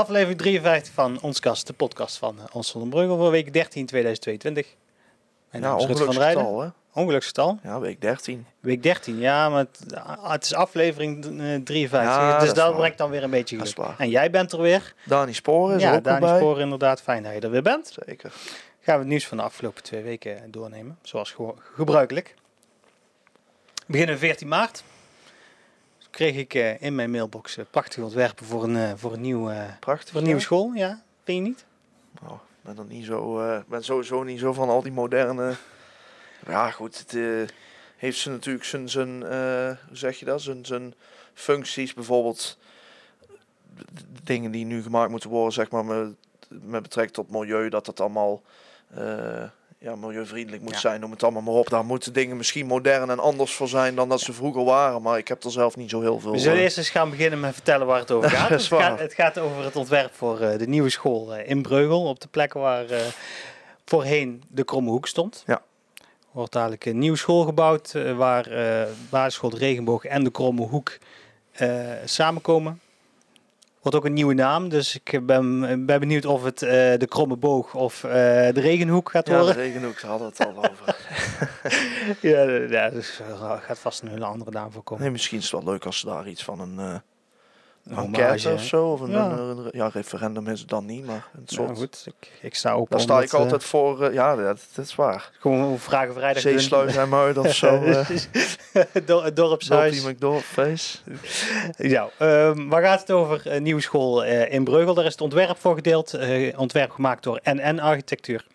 Aflevering 53 van Ons Kast, de podcast van uh, Ons van den Breugel voor week 13 2022. Mijn naam ja, is Rut van Rijden. Getal, hè? Ongeluksgetal? Ja, week 13. Week 13, ja, maar het, ah, het is aflevering 53. Ja, dus dat, dat brengt dan weer een beetje geluk. En jij bent er weer. Dani Sporen is ja, ook Dani Sporen inderdaad. Fijn dat je er weer bent. Zeker. Gaan we het nieuws van de afgelopen twee weken doornemen, zoals gebruikelijk. We beginnen 14 maart kreeg ik uh, in mijn mailbox uh, prachtige ontwerpen voor een, uh, voor een, nieuw, Prachtig, voor een nieuwe school. Ja, vind je niet? Oh, ik ben, er niet zo, ben sowieso niet zo van al die moderne... ja, goed, het heeft ze natuurlijk zijn, zijn hoe zeg je dat, zijn, zijn functies. Bijvoorbeeld dingen die nu gemaakt moeten worden, zeg maar, met, met betrekking tot milieu, dat dat allemaal ja, milieuvriendelijk moet zijn, noem het allemaal maar op. Daar moeten dingen misschien modern en anders voor zijn dan dat ze vroeger waren. Maar ik heb er zelf niet zo heel veel... We zullen uh... eerst eens gaan beginnen met vertellen waar het over gaat. het, gaat het gaat over het ontwerp voor uh, de nieuwe school uh, in Breugel. Op de plek waar voorheen de Kromme Hoek stond. Ja. Wordt dadelijk een nieuwe school gebouwd waar basisschool de Regenboog en de Kromme Hoek samenkomen. Wordt ook een nieuwe naam, dus ik ben, ben benieuwd of het uh, de kromme boog of uh, de regenhoek gaat worden. Ja, de regenhoek, ze hadden het al over. ja, ja, dus gaat vast een hele andere naam voorkomen. Nee, misschien is het wel leuk als ze daar iets van een... Een enquête of zo. Of een, ja. Een, ja. referendum is het dan niet, maar een soort... Ja, goed, ik, ik sta open. Daar sta ik altijd voor, uh, ja, dat, dat, is waar. Gewoon vragen vrijdag. Zeesluis en Muid of zo. Uh. Dor dorpshuis. McDorpface. ja, um, waar gaat het over? Een nieuwe school uh, in Breugel. Daar is het ontwerp voor gedeeld. ontwerp gemaakt door NN Architectuur.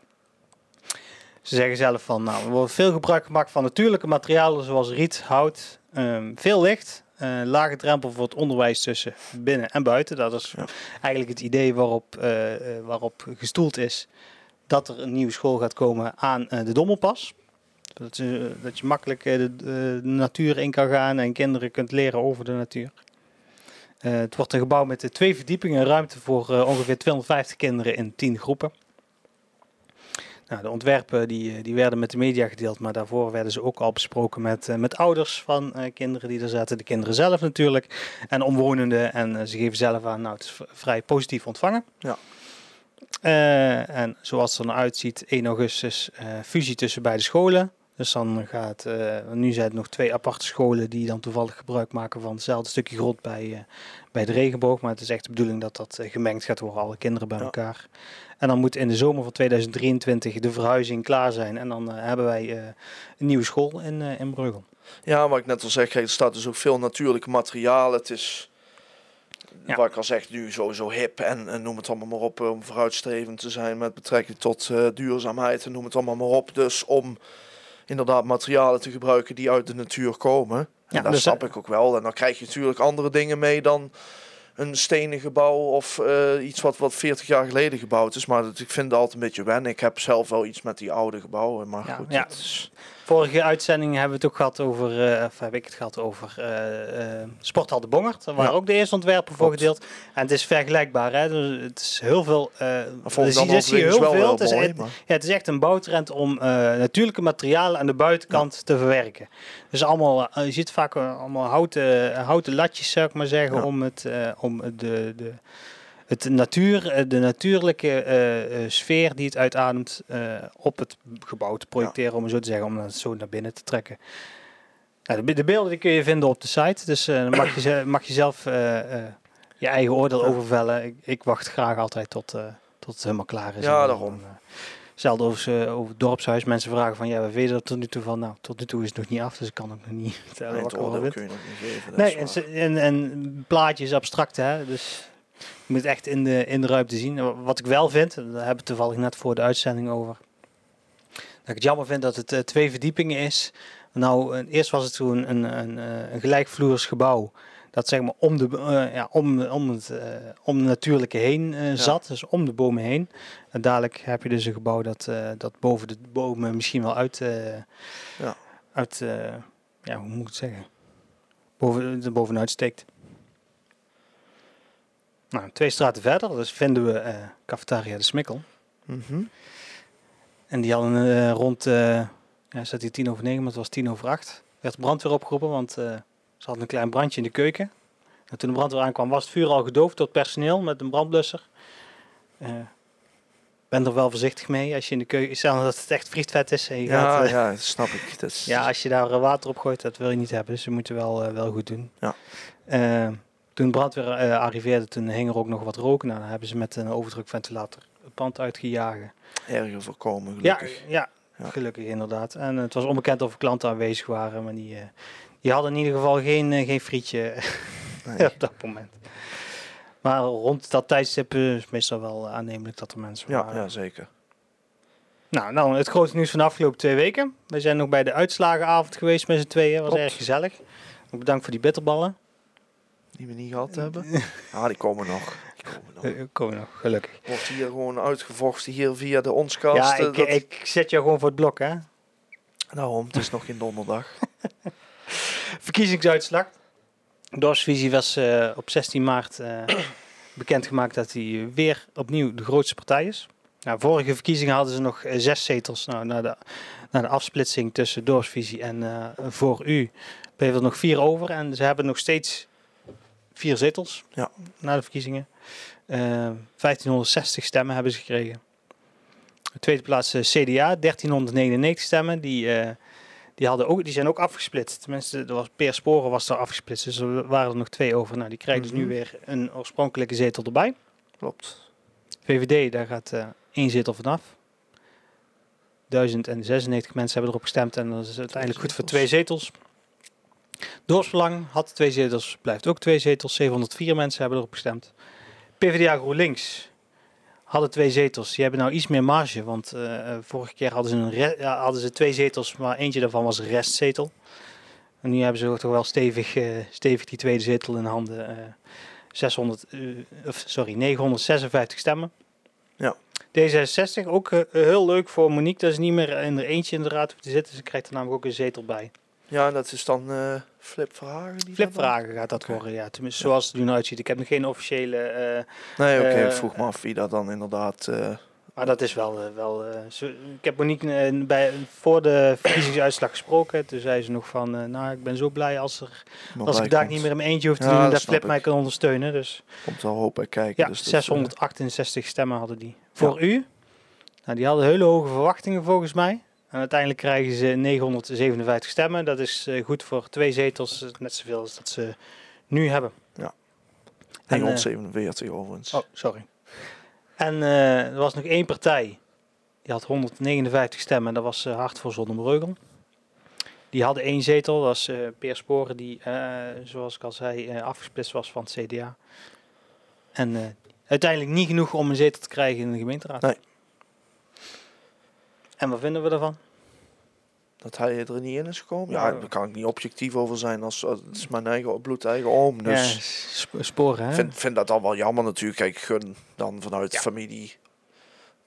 Ze zeggen zelf van, nou, er wordt veel gebruik gemaakt van natuurlijke materialen zoals riet, hout, um, veel licht uh, lage drempel voor het onderwijs tussen binnen en buiten. Dat is eigenlijk het idee waarop, uh, waarop gestoeld is dat er een nieuwe school gaat komen aan de Dommelpas. Dat, dat je makkelijk de, de, natuur in kan gaan en kinderen kunt leren over de natuur. het wordt een gebouw met twee verdiepingen, ruimte voor ongeveer 250 kinderen in 10 groepen. Nou, de ontwerpen die, eh, die werden met de media gedeeld, maar daarvoor werden ze ook al besproken met, uh, met ouders van uh, kinderen die er zaten. De kinderen zelf natuurlijk en omwonenden. En uh, ze geven zelf aan, nou het is vrij positief ontvangen. Ja. en zoals het er nou uitziet, 1 augustus fusie tussen beide scholen. Dus dan gaat, nu zijn het nog twee aparte scholen die dan toevallig gebruik maken van hetzelfde stukje grond bij, bij de regenboog. Maar het is echt de bedoeling dat dat gemengd gaat worden, alle kinderen bij elkaar. En dan moet in de zomer van 2023 de verhuizing klaar zijn. En dan hebben wij een nieuwe school in, in. Ja, wat ik net al zeg, er staat dus ook veel natuurlijke materialen. Het is, ja. wat ik al zeg, nu sowieso hip en, en, noem het allemaal maar op, om vooruitstrevend te zijn met betrekking tot duurzaamheid en noem het allemaal maar op. Dus om inderdaad materialen te gebruiken die uit de natuur komen. En ja, dat dus, snap ik ook wel. En dan krijg je natuurlijk andere dingen mee dan een stenen gebouw of uh, iets wat, wat 40 jaar geleden gebouwd is. Maar dat, ik vind het altijd een beetje wennen. Ik heb zelf wel iets met die oude gebouwen. Maar ja, goed, ja. Is... Vorige uitzending hebben we het ook gehad over, uh, of heb ik het gehad over uh, uh, Sporthal de Bongert. Daar waren ook de eerste ontwerpen voor gedeeld. En het is vergelijkbaar. Hè? Dus het is heel veel. Zie je heel veel. Het, is, mooi, ja, het is echt een bouwtrend om natuurlijke materialen aan de buitenkant ja. te verwerken. Dus allemaal, je ziet vaak allemaal houten, houten latjes, zou ik maar zeggen, om, het, om de, de het natuur, eh, de natuurlijke uh, sfeer die het uitademt uh, op het gebouw te projecteren, ja. om zo te zeggen, om het zo naar binnen te trekken. Nou, de, de, beelden die kun je vinden op de site, dus uh, mag, je, mag je zelf je eigen oordeel ja. over vellen. Ik, ik, wacht graag altijd tot, tot het helemaal klaar is. Ja, daarom. Hetzelfde over, over het dorpshuis. Mensen vragen van, ja, we weten dat tot nu toe van, nou, tot nu toe is het nog niet af, dus ik kan ook nog niet vertellen nee, al kun je nog niet geven. Nee, en, en, en plaatjes abstract, hè, dus moet echt in de, in de ruimte zien. Wat ik wel vind, daar hebben we toevallig net voor de uitzending over. Dat ik het jammer vind dat het uh, twee verdiepingen is. Nou, uh, eerst was het toen een, een, een, een gelijkvloers gebouw. Dat zeg maar om de, uh, ja, om, om, het, om de natuurlijke heen zat. Dus om de bomen heen. En dadelijk heb je dus een gebouw dat, dat boven de bomen misschien wel uit... ja. uit ja, hoe moet ik het zeggen? Boven, er bovenuit steekt. Nou, twee straten verder, dus vinden we uh, Cafetaria de Smikkel. Mm -hmm. En die hadden uh, rond, uh, ja, zat hier tien over negen, maar het was tien over acht. Werd brandweer opgeroepen, want ze hadden een klein brandje in de keuken. En toen de brandweer aankwam, was het vuur al gedoofd door het personeel met een brandblusser. Ben er wel voorzichtig mee als je in de keuken, stel dat het echt frietvet is. En je ja, gaat, ja, snap ik. Dat is... Ja, als je daar water op gooit, dat wil je niet hebben. Dus ze moeten wel, wel goed doen. Ja. Toen brandweer arriveerde, toen hing er ook nog wat rook. Nou, dan hebben ze met een overdrukventilator het pand uitgejagen. Erger voorkomen, gelukkig. Ja, ja, ja, gelukkig inderdaad. En het was onbekend of er klanten aanwezig waren, maar die, die hadden in ieder geval geen, geen frietje nee. op dat moment. Maar rond dat tijdstip is meestal wel aannemelijk dat er mensen ja, waren. Ja, zeker. Nou, dan het grootste nieuws van de afgelopen twee weken. We zijn nog bij de uitslagenavond geweest met z'n tweeën. was erg gezellig. Bedankt voor die bitterballen. Die we niet gehad hebben. ah, die komen nog. Die komen nog. Die komen nog, gelukkig. Wordt hier gewoon uitgevochten hier via de onskast. Ja, ik, dat... ik zet jou gewoon voor het blok, hè. Daarom, het is nog geen donderdag. Verkiezingsuitslag. Dorsvisie was uh, op 16 maart uh, bekendgemaakt dat hij weer opnieuw de grootste partij is. Nou, vorige verkiezingen hadden ze nog uh, zes zetels. Nou, na, de, na de afsplitsing tussen Dorsvisie en voor u bleef er nog vier over. En ze hebben nog steeds vier zetels ja. na de verkiezingen. 1560 stemmen hebben ze gekregen. De tweede plaats CDA, 1399 stemmen. Die die, hadden ook, die zijn ook afgesplitst. Tenminste, er was, per sporen was er afgesplitst. Dus er waren er nog twee over. Nou, die krijgen dus nu Mhm. weer een oorspronkelijke zetel erbij. Klopt. VVD, daar gaat uh, één zetel vanaf. 1096 mensen hebben erop gestemd en dat is uiteindelijk goed voor twee zetels. Dorpsbelang had twee zetels, blijft ook twee zetels. 704 mensen hebben erop gestemd. PvdA GroenLinks hadden twee zetels. Die hebben nou iets meer marge, want uh, vorige keer hadden ze, een ja, hadden ze twee zetels, maar eentje daarvan was een restzetel. En nu hebben ze toch wel stevig, uh, stevig die tweede zetel in handen. Uh, 600, of, sorry, 956 stemmen. Ja. D66, ook heel leuk voor Monique, dat is niet meer in er eentje in de raad te zitten. Ze krijgt er namelijk ook een zetel bij. Ja, dat is dan uh, Flip Verhagen. Die Flip Verhagen gaat dat okay. worden, ja. Tenminste, ja. zoals het er nu uitziet. Ik heb nog geen officiële... Uh, nee, oké. Okay, ik vroeg me af wie dat dan inderdaad... Maar dat is wel... wel ik heb Monique bij, voor de verkiezingsuitslag gesproken. Toen zei ze nog van... nou, ik ben zo blij als, er, als ik daar niet meer in mijn eentje hoef te ja, doen... en dat Flip ik. mij kan ondersteunen. Dus, Komt wel hoop bij kijken. Ja, dus 668 dat, stemmen hadden die. Voor u? Nou, die hadden hele hoge verwachtingen volgens mij. En uiteindelijk krijgen ze 957 stemmen. Dat is uh, goed voor twee zetels, net zoveel als dat ze nu hebben. Ja. 947 uh, overigens. Oh, sorry. En uh, er was nog één partij. Die had 159 stemmen. Dat was uh, Hart voor Zonnebreugel. Die hadden één zetel. Dat was Peer Sporen, die, zoals ik al zei, afgesplitst was van het CDA. En uiteindelijk niet genoeg om een zetel te krijgen in de gemeenteraad. Nee. En wat vinden we ervan? Dat hij er niet in is gekomen? Ja, daar kan ik niet objectief over zijn. Als, het is mijn eigen bloed, eigen oom. Dus ja, sporen, hè? vind, vind dat dan wel jammer natuurlijk. Kijk, gun dan vanuit ja. familie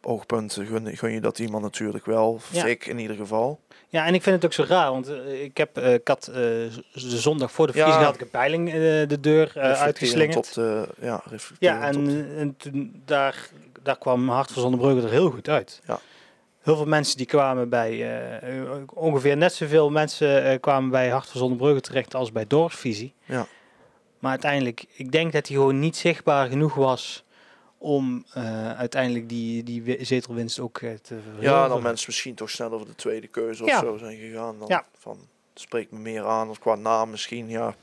oogpunten gun, gun je dat iemand natuurlijk wel. Ja. Ik in ieder geval. Ja, en ik vind het ook zo raar, want uh, ik heb uh, ik had, uh, de zondag voor de verkiezing ja. had ik een peiling de deur uitgeslingerd. Op de, ja, ja, en, en toen daar, daar kwam Hart van Zonnebrugge er heel goed uit. Ja heel veel mensen die kwamen bij, uh, ongeveer net zoveel mensen uh, kwamen bij Hart van Zonnebrugge terecht als bij Dorpsvisie. Ja. Maar uiteindelijk, ik denk dat hij gewoon niet zichtbaar genoeg was om uh, uiteindelijk die, die zetelwinst ook te verhogen. Ja, dan mensen misschien toch snel over de tweede keuze of ja. zo zijn gegaan. Dan ja. van, spreekt me meer aan, of qua naam misschien, ja.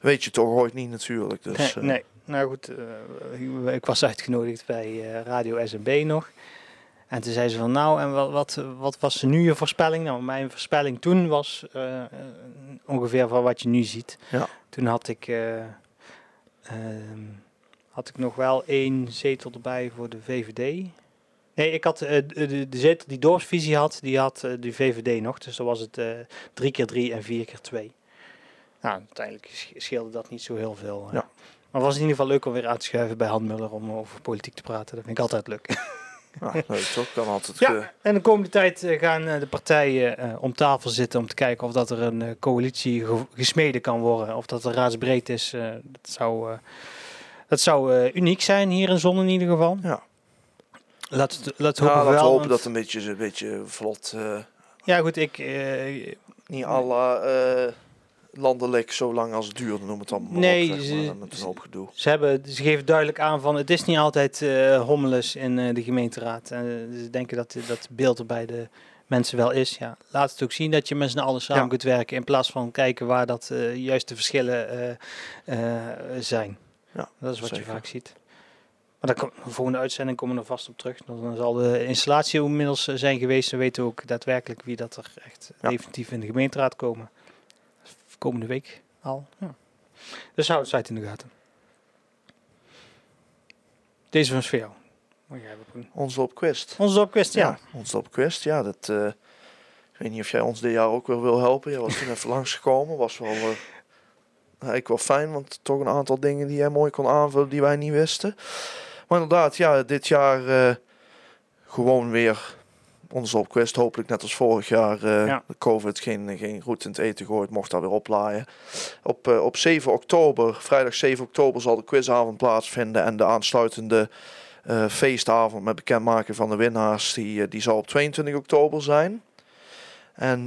Weet je toch ooit niet natuurlijk. Dus, nee, nee. nou goed, ik was uitgenodigd bij Radio SMB nog. En toen zei ze van nou, en wat, wat, wat was nu je voorspelling? Nou, mijn voorspelling toen was uh, ongeveer van wat je nu ziet. Ja. Toen had ik, uh, had ik nog wel één zetel erbij voor de VVD. Nee, ik had de, de, zetel die dorpsvisie had, die had de VVD nog. Dus dan was het drie keer drie en vier keer twee. Nou, uiteindelijk scheelde dat niet zo heel veel. Ja. Maar het was in ieder geval leuk om weer uit te schuiven bij Han Muller om over politiek te praten. Dat vind ik altijd leuk. Ja, leuk toch? Kan altijd ja, ge... en de komende tijd uh, gaan uh, de partijen uh, om tafel zitten om te kijken of dat er een coalitie ge gesmeden kan worden. Of dat er raadsbreed is. dat zou, dat zou uniek zijn hier in Zon in ieder geval. Ja. Laat, laat ja, hopen, laten wel, hopen want... dat een beetje, een beetje vlot... ja goed, ik... niet alle landelijk zo lang als het duurde, noem het dan maar Nee, op, zeg ze- maar, met een hoop gedoe. Ze, hebben, ze geven duidelijk aan van het is niet altijd eh hommeles in eh, de gemeenteraad. En ze denken dat dat beeld er bij de mensen wel is. Ja, laat het ook zien dat je met z'n allen samen Ja. kunt werken in plaats van kijken waar dat eh, juist de verschillen eh, eh, zijn. Ja, dat is wat zeker. je vaak ziet. Maar dan de volgende uitzending komen we er vast op terug. Dan, zal de installatie inmiddels eh, zijn geweest. Dan weten we ook daadwerkelijk wie dat er echt Ja. definitief in de gemeenteraad komen. Komende week al. Ja. Dus hou het site in de gaten. Deze was voor jou. Mag jij even doen? Onze op Quest. Onze opquest, ja. Onze op Quest, ja. Dat, eh, ik weet niet of jij ons dit jaar ook wel wil helpen. Jij was toen even langsgekomen. Was wel, eh eigenlijk wel fijn, want toch een aantal dingen die jij mooi kon aanvullen die wij niet wisten. Maar inderdaad, ja, dit jaar eh, gewoon weer onze op Quest. Hopelijk net als vorig jaar eh, Ja. de COVID geen, geen roet in het eten gooit. Mocht daar weer oplaaien. Op, eh, op 7 oktober, vrijdag 7 oktober, zal de quizavond plaatsvinden. En de aansluitende eh, feestavond met bekendmaken van de winnaars, die, die zal op 22 oktober zijn. En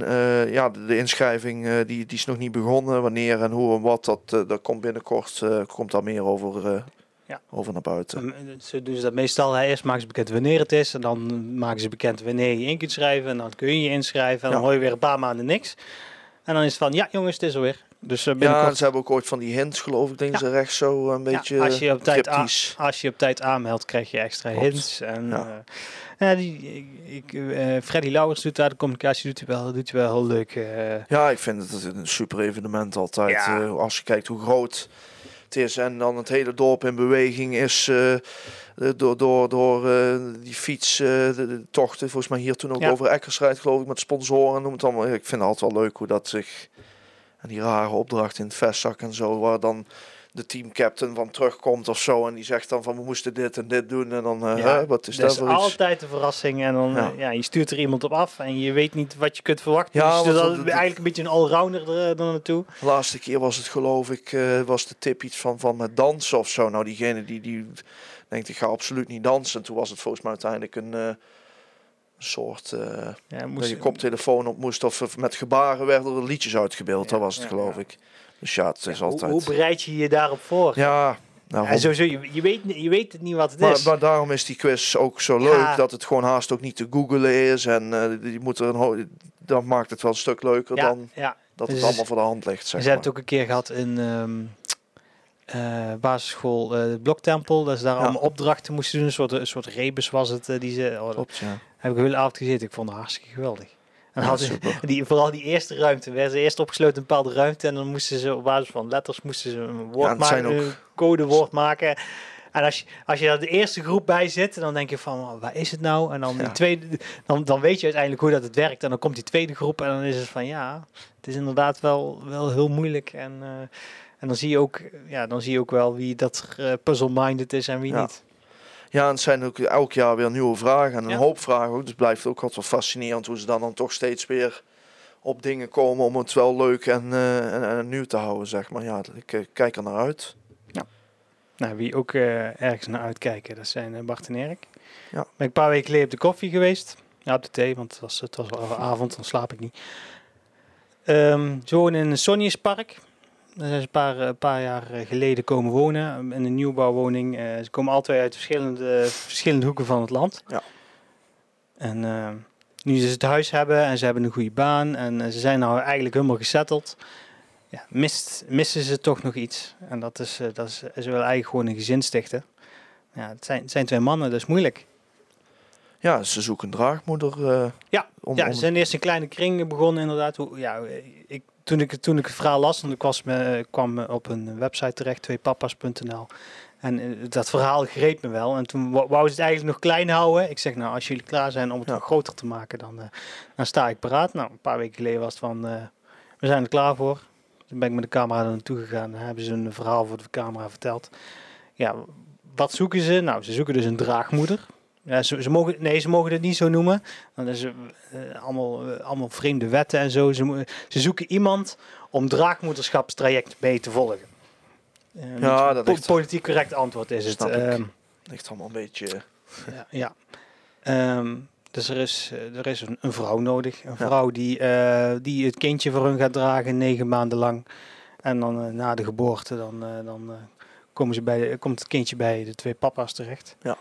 ja, de, de inschrijving die, die is nog niet begonnen. Wanneer en hoe en wat, dat, dat komt binnenkort komt daar meer over, Ja. over naar buiten. Mm, Ze doen ze dat meestal. Hè. Eerst maken ze bekend wanneer het is. En dan maken ze bekend wanneer je in kunt schrijven. En dan kun je je inschrijven. En dan Ja. hoor je weer een paar maanden niks. En dan is het van, ja jongens, het is alweer. Dus uh, Ja, binnenkort, ze hebben ook ooit van die hints, geloof ik, denk Ja. ze rechts zo een beetje ja, als, je op tijd cryptisch. als je op tijd aanmeldt, krijg je extra Klopt. hints. En, Ja. ja. ja, die, ik, eh, Freddy Lauwers doet daar de communicatie, doet hij wel, doet hij wel heel leuk. eh, Ja, ik vind het een super evenement altijd. Ja. Eh, als je kijkt hoe groot het is en dan het hele dorp in beweging is eh, eh, door, door, door eh, die fietstochten. Volgens mij hier toen ook Ja. over Eckersrijd, geloof ik, met sponsoren. Noem het allemaal. Ik vind het altijd wel leuk hoe dat zich... En die rare opdracht in het vestzak en zo, waar dan de teamcaptain van terugkomt of zo. En die zegt dan van we moesten dit en dit doen. En dan, eh, Ja, hè, wat is dat dat is voor iets? altijd een verrassing. En dan, Ja. ja. je stuurt er iemand op af en je weet niet wat je kunt verwachten. Ja, dus dat is eigenlijk een beetje een allrounder er, er naartoe. De laatste keer was het geloof ik, eh, was de tip iets van, van met dansen of zo. Nou, diegene die, die denkt ik ga absoluut niet dansen. En toen was het volgens mij uiteindelijk een eh, soort, eh Ja, moest je koptelefoon op moest of met gebaren werden er liedjes uitgebeeld. Ja, dat was het ja, geloof ik. Dus ja, het is altijd... Hoe, hoe bereid je je daarop voor? ja, nou, En sowieso, je, je, weet, je weet het niet wat het maar, is. maar daarom is die quiz ook zo leuk. Ja. Dat het gewoon haast ook niet te googlen is. En eh die moet er een ho- dat maakt het wel een stuk leuker ja, dan ja. dat Dus het allemaal voor de hand ligt. We Zeg hebben het ook een keer gehad in ehm, eh, basisschool eh Bloktempel. Dat ze daar allemaal opdrachten moesten doen. Een soort, een soort rebus was het. die ze, oh, Klopt, ja. heb ik de hele avond gezeten. Ik vond het hartstikke geweldig. En Ja, hadden, super. die, vooral die eerste ruimte. Werden ze eerst opgesloten in een bepaalde ruimte. En dan moesten ze op basis van letters moesten ze een, woord maken, ook- een codewoord maken. En als je, als je daar de eerste groep bij zit, dan denk je van, oh, waar is het nou? En dan, Ja. die tweede, dan, dan weet je uiteindelijk hoe dat het werkt. En dan komt die tweede groep en dan is het van, ja, het is inderdaad wel, wel heel moeilijk. En, eh, en dan zie je ook, ja, dan zie je ook wel wie dat eh, puzzle-minded is en wie Ja. niet. Ja, en het zijn ook elk jaar weer nieuwe vragen en een Ja. hoop vragen ook. Dus het blijft ook altijd wel fascinerend hoe ze dan, dan toch steeds weer op dingen komen om het wel leuk en, eh, en, en nieuw te houden, zeg maar. Ja, ik eh, kijk er naar uit. Nou, wie ook eh, ergens naar uitkijken, dat zijn Bart en Erik. Ja. Ben ik een paar weken geleden op de koffie geweest. Ja, op de thee, want het was, het was wel avond, dan slaap ik niet. Ehm ze wonen in het Sonjespark. Daar zijn ze een paar, eh, paar jaar eh, geleden komen wonen. um, In een nieuwbouwwoning. Eh, ze komen twee uit verschillende, verschillende hoeken van het land. Ja. En nu ze het huis hebben en ze hebben een goede baan. En eh, ze zijn nou eigenlijk helemaal gesetteld. Ja, mist, missen ze toch nog iets. En dat is, eh, dat is, ze willen eigenlijk gewoon een gezin stichten. Ja, het zijn, het zijn twee mannen, dat is moeilijk. Ja, ze zoeken een draagmoeder. eh, Ja, om, ja, ze zijn eerst een kleine kring begonnen inderdaad. Hoe, ja, ik, toen, ik, toen ik het verhaal las, want ik was me, kwam op een website terecht, tweepapas.nl. En eh, dat verhaal greep me wel. En toen wou ze het eigenlijk nog klein houden. Ik zeg, nou, als jullie klaar zijn om het Ja. nog groter te maken, dan, eh, dan sta ik paraat. Nou, een paar weken geleden was het van, eh, we zijn er klaar voor. Toen ben ik met de camera er naartoe gegaan. Dan hebben ze een verhaal voor de camera verteld. Ja, wat zoeken ze? Nou, ze zoeken dus een draagmoeder. Ja, ze, ze mogen, nee, ze mogen het niet zo noemen. Dan is eh, allemaal, eh, allemaal vreemde wetten en zo. Ze, ze zoeken iemand om draagmoederschapstraject mee te volgen. Eh, Ja, dat po- ligt- politiek correct antwoord is het. Ehm, ligt allemaal een beetje... ja, ja. Ehm, Dus er is, er is een, een vrouw nodig. Een vrouw die, die het kindje voor hun gaat dragen negen maanden lang. En dan na de geboorte, dan, dan komen ze bij de, komt het kindje bij de twee papa's terecht. Ja.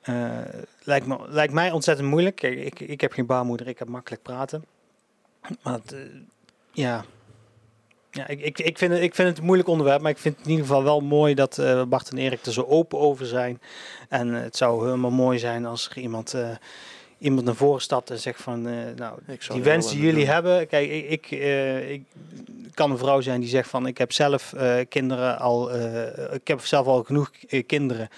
Eh, lijkt, me, lijkt mij ontzettend moeilijk. Ik, ik heb geen baarmoeder, ik heb makkelijk praten. Maar het, eh, ja, ja ik, ik, ik, vind het, ik vind het een moeilijk onderwerp. Maar ik vind het in ieder geval wel mooi dat eh, Bart en Erik er zo open over zijn. En het zou helemaal mooi zijn als er iemand, iemand naar voren stapt en zegt van... nou, die wensen wel jullie hebben. Kijk, ik, ik, ik kan een vrouw zijn die zegt van ik heb zelf kinderen al, ik heb zelf al genoeg kinderen.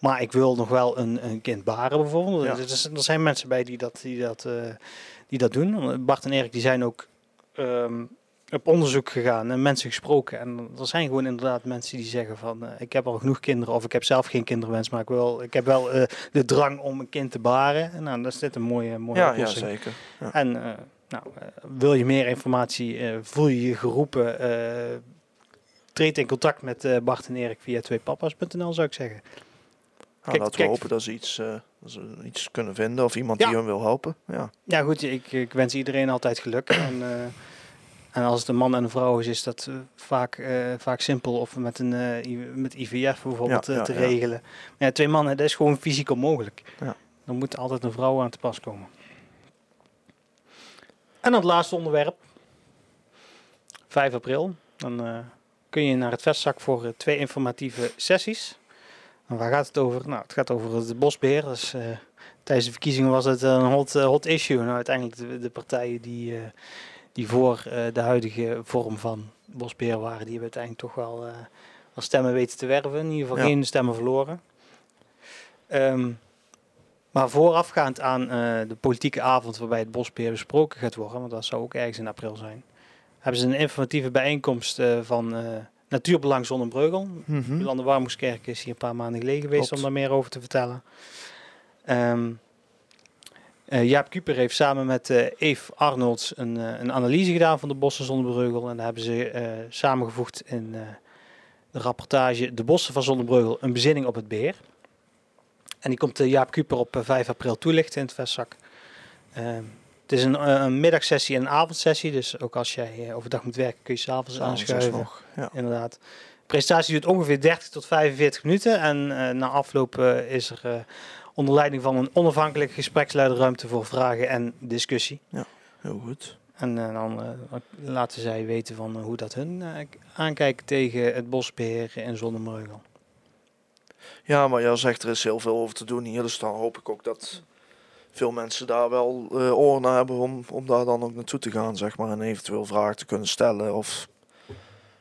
Maar ik wil nog wel een, een kind baren bijvoorbeeld. Ja. Dus er zijn mensen bij die dat, die dat, eh, die dat doen. Bart en Erik die zijn ook ehm, op onderzoek gegaan en mensen gesproken. En er zijn gewoon inderdaad mensen die zeggen van eh, ik heb al genoeg kinderen of ik heb zelf geen kinderwens, maar ik, wil, ik heb wel eh, de drang om een kind te baren. En nou, dat is dit een mooie, mooie Ja, ja, oplossing. zeker. Ja. En eh, nou, wil je meer informatie, voel je je geroepen, treed in contact met Bart en Erik via tweepapas.nl zou ik zeggen. Nou, Kijk, laten we kijk. hopen dat ze, iets, eh, dat ze iets kunnen vinden of iemand Ja. die hun wil helpen. Ja, Ja goed, ik, ik wens iedereen altijd geluk. en, eh, en als het een man en een vrouw is, is dat eh, vaak, vaak simpel of met, een, met IVF bijvoorbeeld Ja, ja, te regelen. Maar ja, twee mannen, dat is gewoon fysiek onmogelijk. Ja. Dan moet altijd een vrouw aan te pas komen. En dan het laatste onderwerp. 5 april. Dan kun je naar het vestzak voor twee informatieve sessies. En waar gaat het over? Nou, het gaat over het bosbeheer. Dus, eh, tijdens de verkiezingen was het een hot, eh, hot issue. Nou, uiteindelijk de, de partijen die, eh, die voor de huidige vorm van bosbeheer waren, die hebben uiteindelijk toch wel, wel stemmen weten te werven. In ieder geval Ja. geen stemmen verloren. Ehm, maar voorafgaand aan de politieke avond waarbij het bosbeheer besproken gaat worden, want dat zou ook ergens in april zijn, hebben ze een informatieve bijeenkomst van Natuurbelang Zonnebreugel. Mhm. Jolande Warmoeskerk is hier een paar maanden geleden geweest Klopt. om daar meer over te vertellen. Ehm, eh, Jaap Kuper heeft samen met eh Eve Arnolds een, eh, een analyse gedaan van de bossen Zonnebreugel. En daar hebben ze samengevoegd in de rapportage De bossen van Zonnebreugel, een bezinning op het beheer. En die komt Jaap Kuper op eh, 5 april toelichten in het vestzak. Het is een, eh, een middagsessie en een avondsessie. Dus ook als jij eh, overdag moet werken, kun je s'avonds is aanschuiven nog. Ja. inderdaad. De presentatie duurt ongeveer 30 tot 45 minuten. En eh, na afloop is er eh, onder leiding van een onafhankelijke gespreksleider ruimte voor vragen en discussie. Heel goed. En dan eh, laten zij weten van hoe dat hun eh, aankijken tegen het bosbeheer in Zonnemreugel. Ja, maar jij zegt er is heel veel over te doen hier. Dus dan hoop ik ook dat veel mensen daar wel eh oren naar hebben om, om daar dan ook naartoe te gaan, zeg maar. En eventueel vragen te kunnen stellen of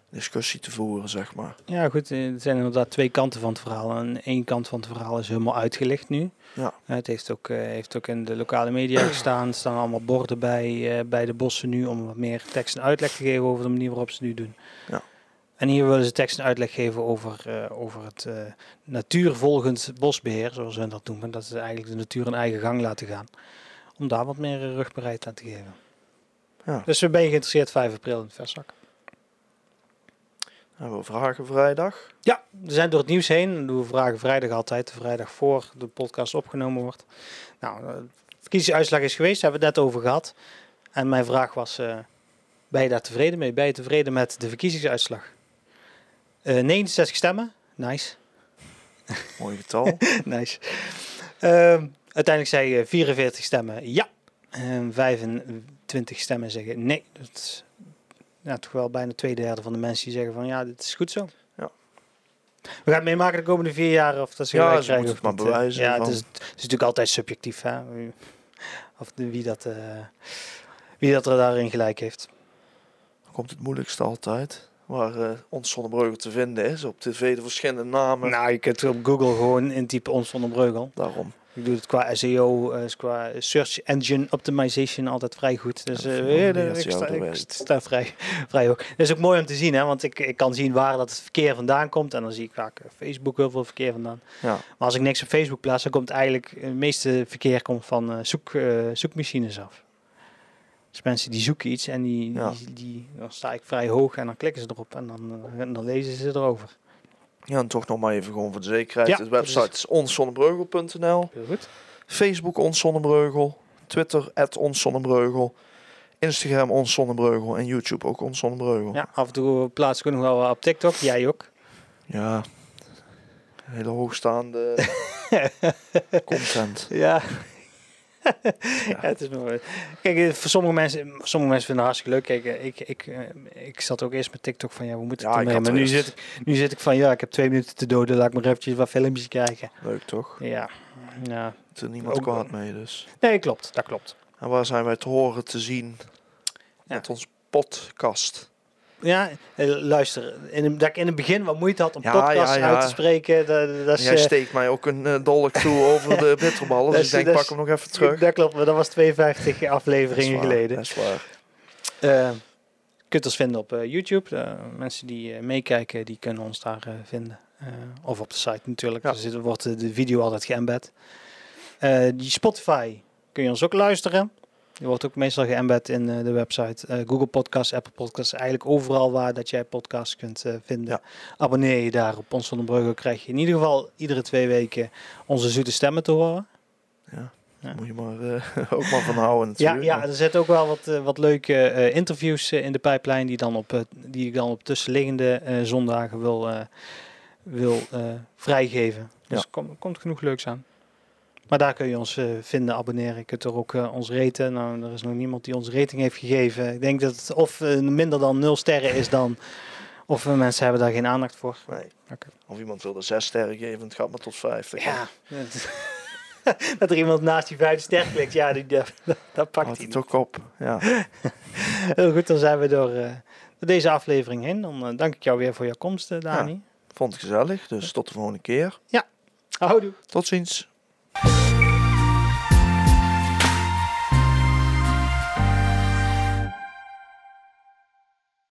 discussie te voeren, zeg maar. Ja goed, eh, er zijn inderdaad twee kanten van het verhaal. En één kant van het verhaal is helemaal uitgelicht nu. Ja. Het heeft ook, eh, heeft ook in de lokale media gestaan. Er staan allemaal borden bij, bij de bossen nu om wat meer tekst en uitleg te geven over de manier waarop ze het nu doen. Ja. En hier willen ze tekst en uitleg geven over, eh, over het eh, natuurvolgend bosbeheer, zoals ze dat noemen. Dat ze eigenlijk de natuur een eigen gang laten gaan. Om daar wat meer eh, rugbaarheid aan te geven. Ja. Dus ben je geïnteresseerd 5 april in het verzak. Hebben we vragen vrijdag? Ja, we zijn door het nieuws heen. Doen we vragen vrijdag altijd, de vrijdag voor de podcast opgenomen wordt. Nou, de verkiezingsuitslag is geweest, daar hebben we het net over gehad. En mijn vraag was, eh, ben je daar tevreden mee? Ben je tevreden met de verkiezingsuitslag? Eh 69 stemmen, nice. Mooi getal. nice. Ehm, uiteindelijk zei eh, 44 stemmen ja. En 25 stemmen zeggen nee. Dat is ja, toch wel bijna twee derde van de mensen die zeggen van ja, dit is goed zo. Ja. We gaan het meemaken de komende vier jaar of dat ze Ja, krijgen het of maar eh. bewijzen Ja, van- het is, het is natuurlijk altijd subjectief. Hè? Of de, wie, dat, eh, wie dat er daarin gelijk heeft. Dan komt het moeilijkste altijd. Waar eh, ons Zonnebreugel te vinden is. Op tv de verschillende namen. Nou, je kunt op Google gewoon intypen ons zonder breugel. Daarom. Ik doe het qua SEO, eh, qua Search Engine Optimization altijd vrij goed. Dus Ja, eh, ja, ik, sta, ik sta vrij, vrij hoog. Dat is ook mooi om te zien, hè, want ik, ik kan zien waar dat het verkeer vandaan komt. En dan zie ik vaak Facebook heel veel verkeer vandaan. Ja. Maar als ik niks op Facebook plaats, dan komt eigenlijk het meeste verkeer komt van zoek, zoekmachines af. Dus mensen die zoeken iets en die, Ja. die, die, dan sta ik vrij hoog en dan klikken ze erop en dan, eh, en dan lezen ze erover. Ja, en toch nog maar even gewoon voor de zekerheid. Ja, de website is goed. Facebook Ons Zonnebreugel. Twitter Ons Zonnebreugel. Instagram Ons Zonnebreugel. En YouTube ook Ons Zonnebreugel. Ja, af en toe plaats ik nog wel op TikTok. Jij ook. Ja. Hele hoogstaande content. Ja. ja. het is mooi. Kijk, eh, voor sommige mensen, sommige mensen vinden het hartstikke leuk. Kijk, eh, ik, ik, eh, ik zat ook eerst met TikTok van ja, we moeten Ja, het Maar nu zit, ik, nu zit ik van ja, ik heb twee minuten te doden. Laat ik maar eventjes wat filmpjes kijken. Leuk toch? Ja. ja. Er is niemand Ook- kwaad mee dus. Nee, klopt. Dat klopt. En waar zijn wij te horen, te zien? Ja. Met ons podcast. Ja, eh, luister. In, dat ik in het begin wat moeite had om Ja, podcasts ja, ja. uit te spreken. Dat, dat is, Jij eh, steekt mij ook een eh, dolk toe over de bitterballen. Dus is- ik denk, pak is- hem nog even terug. Dat klopt, maar dat was 52 Dat is afleveringen waar, geleden. Dat is waar. Je kunt ons vinden op YouTube. Mensen die meekijken, die kunnen ons daar vinden. Of op de site natuurlijk. Ja. Er wordt de video altijd geëmbed. Die Spotify kun je ons ook luisteren. Die wordt ook meestal geëmbed in eh, de website. Eh, Google Podcasts, Apple Podcasts. Eigenlijk overal waar dat jij podcasts kunt eh, vinden. Ja. Abonneer je daar op Ons van den Brugge. Krijg je in ieder geval iedere twee weken onze zoete stemmen te horen. Ja. Ja. Moet je maar ook maar van houden Ja, natuurlijk. ja, er zitten ook wel wat, wat leuke interviews in de pijplijn die, dan op, die ik dan op tussenliggende zondagen wil, wil vrijgeven. Dus Ja. komt, komt genoeg leuks aan. Maar daar kun je ons eh, vinden, abonneren. Je kunt er ook eh, ons raten. Nou, er is nog niemand die ons rating heeft gegeven. Ik denk dat het of eh, minder dan 0 sterren is dan... Of mensen hebben daar geen aandacht voor. Nee. Oké. Of iemand wil er zes sterren geven, het gaat maar tot vijftig. Ja. dat er iemand naast die vijf ster klikt, ja, die, dat, dat pakt hij ook op. Ja. Heel goed, dan zijn we door, eh, door deze aflevering heen. Dan dank ik jou weer voor jouw komst, Dani. Vond het gezellig, dus tot de volgende keer. Houdoe. Tot ziens. Bye.